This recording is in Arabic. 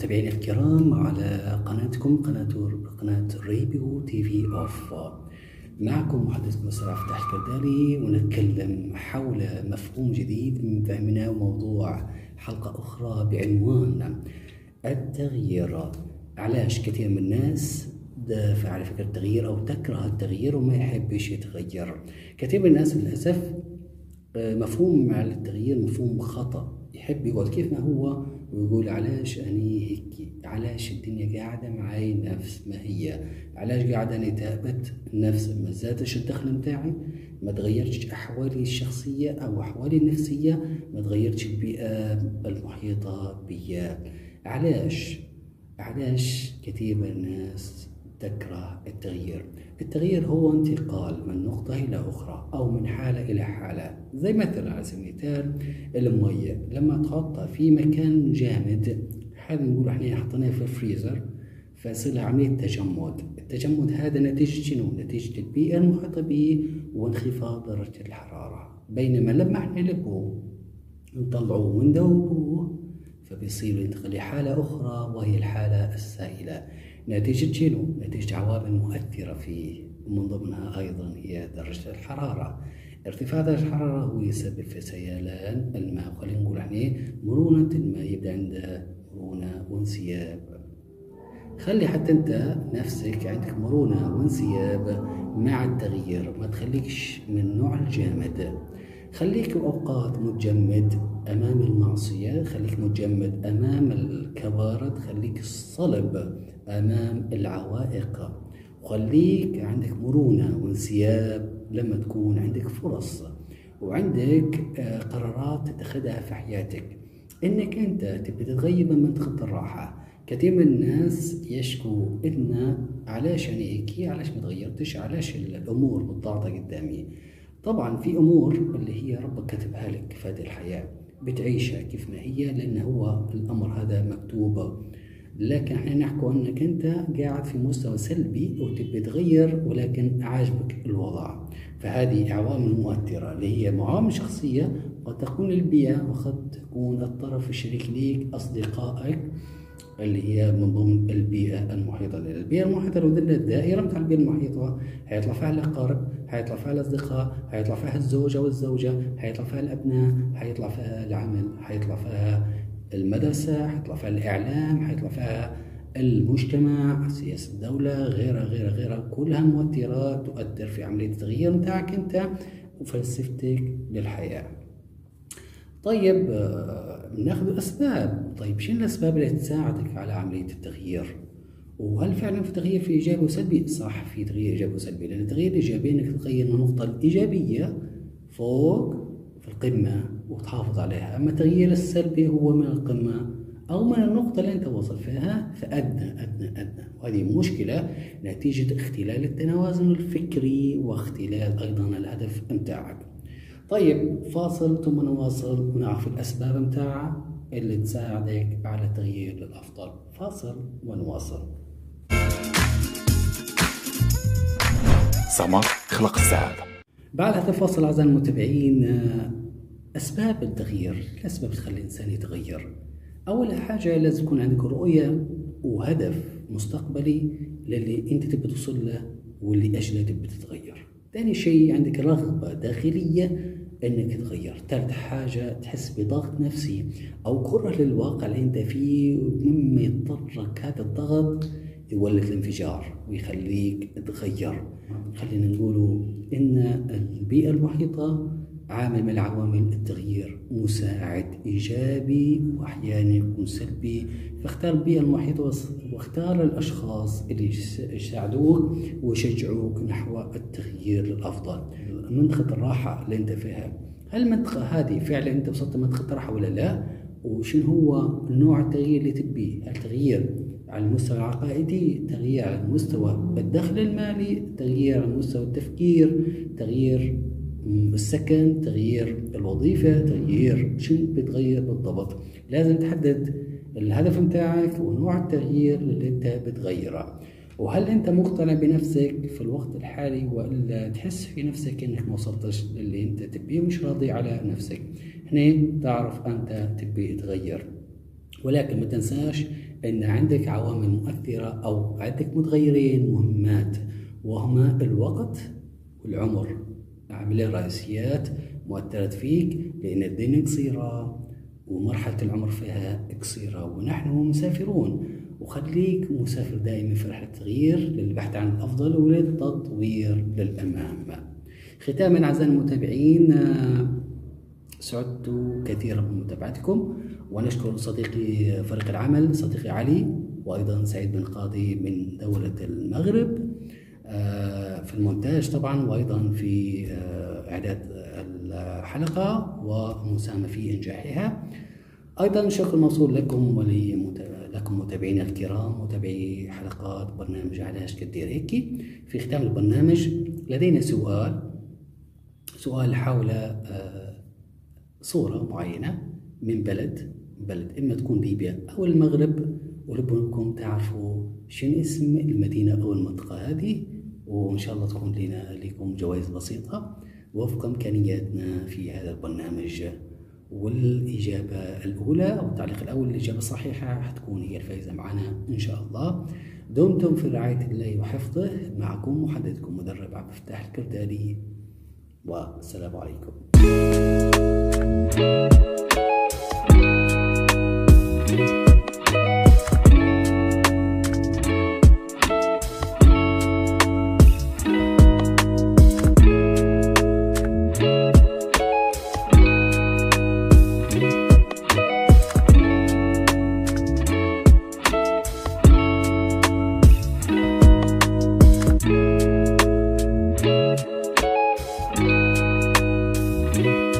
مستمعينا الكرام على قناتكم قناة قناة ريبيو تي في أوف. معكم محدثكم السرعة فتح الكردالي ونتكلم حول مفهوم جديد من فهمنا وموضوع حلقة أخرى بعنوان التغيير. علاش كثير من الناس دافع على فكرة التغيير أو تكره التغيير وما يحبش يتغير. كثير من الناس للأسف آه، مفهوم على التغيير مفهوم خطأ. يحب يقعد كيف ما هو ويقول علاش أني هيك؟ علاش الدنيا قاعدة معي نفس ما هي؟ علاش قاعدة أني ثابت نفس ما زادش الدخل متاعي؟ ما تغيرتش أحوالي الشخصية أو أحوالي النفسية؟ ما تغيرتش البيئة المحيطة بيا. علاش؟ علاش كثير من الناس تكره التغيير. التغيير هو انتقال من نقطة إلى أخرى أو من حالة إلى حالة. زي مثلا على سبيل المثال المية لما تحطها في مكان جامد هذا نقول إحنا حطيناه في الفريزر فيصير عملية تجمد. التجمد هذا نتيجة شنو؟ نتيجة البيئة المحيطة به وانخفاض درجة الحرارة. بينما لما إحنا نلبوه نطلعوه وندوبوه فبيصير ينتقل لحالة أخرى وهي الحالة السائلة. نتيجة شنو؟ نتيجة عوامل مؤثرة فيه ومن ضمنها أيضا هي درجة الحرارة. ارتفاع درجة الحرارة هو يسبب في سيلان الماء خلينا نقول يعني مرونة الماء يبدأ عنده مرونة وانسياب. خلي حتى أنت نفسك عندك مرونة وانسياب مع التغيير ما تخليكش من نوع الجامد. خليك أوقات متجمد. أمام المعصية خليك متجمد أمام الكوارث خليك صلب أمام العوائق. وخليك عندك مرونة وانسياب لما تكون عندك فرص. وعندك آه، قرارات تتخذها في حياتك. إنك أنت تبي تتغير من منطقة الراحة. كثير من الناس يشكو إن علاش يعني هيك؟ علاش ما تغيرتش؟ علاش الأمور متضاغطة قدامي؟ طبعا في أمور اللي هي ربك كاتبها لك في هذه الحياة. بتعيشها كيف ما هي لأن هو الأمر هذا مكتوب. لكن إحنا نحكي أنك أنت قاعد في مستوى سلبي وتبي تغير ولكن عاجبك الوضع. فهذه عوامل مؤثرة اللي هي معامل شخصية قد تكون البيئة وقد تكون الطرف الشريك ليك أصدقائك. اللي هي من ضمن البيئة المحيطة. لنا البيئة المحيطة لو درنا الدائرة متاع البيئة المحيطة هيطلع فيها الأقارب هيطلع فيها الأصدقاء هيطلع فيها الزوجة والزوجة هيطلع فيها الأبناء هيطلع فيها العمل هيطلع فيها المدرسة هيطلع فيها الإعلام هيطلع فيها المجتمع سياسة الدولة غيرها غيرها غيرها. كلها مؤثرات تؤثر في عملية التغيير متاعك أنت وفلسفتك للحياة. طيب آه، ناخذ الأسباب. طيب شنو الأسباب اللي تساعدك على عملية التغيير؟ وهل فعلا في تغيير في إيجابي وسلبي؟ صح في تغيير إيجابي وسلبي لأن التغيير الإيجابي إنك تغير من النقطة الإيجابية فوق في القمة وتحافظ عليها. أما التغيير السلبي هو من القمة أو من النقطة اللي أنت وصل فيها فأدنى أدنى أدنى. وهذه مشكلة نتيجة اختلال التوازن الفكري واختلال أيضا الهدف متاعك طيب فاصل ثم نواصل ونعرف الأسباب متاعها اللي تساعدك على التغيير للأفضل فاصل ونواصل. سمر خلق السعادة بعد هذا الفاصل أعزائي المتابعين أسباب التغيير. الأسباب تخلي الإنسان يتغير. أول حاجة لازم يكون عندك رؤية وهدف مستقبلي للي أنت تبي توصل له واللي أجله تبي تتغير. ثاني شيء عندك رغبة داخلية إنك تغير ثالث حاجة تحس بضغط نفسي أو كرة للواقع اللي أنت فيه مما يضطرك هذا الضغط يولد الانفجار ويخليك تغير. خلينا نقولوا إن البيئة المحيطة عامل من عوامل التغيير مساعد إيجابي وأحيانا يكون سلبي. فاختار البيئة المحيطة واختار الأشخاص اللي يساعدوك ويشجعوك نحو التغيير للأفضل منطقة الراحة اللي أنت فيها هل المنطقة هذه فعلا أنت وصلت منطقة راحة ولا لا؟ وشنو هو نوع التغيير اللي تبيه؟ هل تغيير على المستوى العقائدي تغيير على مستوى الدخل المالي تغيير على مستوى التفكير تغيير السكن تغيير الوظيفة تغيير شنو بتغير بالضبط. لازم تحدد الهدف متاعك ونوع التغيير اللي انت بتغيره. وهل انت مقتنع بنفسك في الوقت الحالي والا تحس في نفسك انك ما وصلتش للي انت تبيه مش راضي على نفسك؟ هنا تعرف انت تبي تغير. ولكن ما تنساش أن عندك عوامل مؤثرة أو عندك متغيرين مهمات وهما الوقت والعمر. عاملين رئيسيات مؤثرات فيك لأن الدنيا قصيرة ومرحلة العمر فيها قصيرة ونحن مسافرون. وخليك مسافر دائما في رحلة التغيير للبحث عن الأفضل وللتطوير للأمام. ختاما أعزائي المتابعين سعدت كثيرا بمتابعتكم ونشكر صديقي فريق العمل صديقي علي وأيضا سعيد بن قاضي من دولة المغرب. في المونتاج طبعا وأيضا في آه، إعداد الحلقة ومساهمة في إنجاحها. أيضا شكر موصول لكم ولكم متابعينا الكرام متابعي حلقات برنامج علاش كدير هيك في ختام البرنامج لدينا سؤال سؤال حول آه، صورة معينة من بلد بلد إما تكون ليبيا أو المغرب ولبنكم تعرفوا شنو اسم المدينة أو المنطقة هذه. وإن شاء الله تكون لنا لكم جوائز بسيطة وفق إمكانياتنا في هذا البرنامج. والإجابة الأولى أو التعليق الأول الإجابة الصحيحة حتكون هي الفائزة معنا إن شاء الله. دمتم في رعاية الله وحفظه. معكم محدثكم مدرب عبد الفتاح الكردالي والسلام عليكم.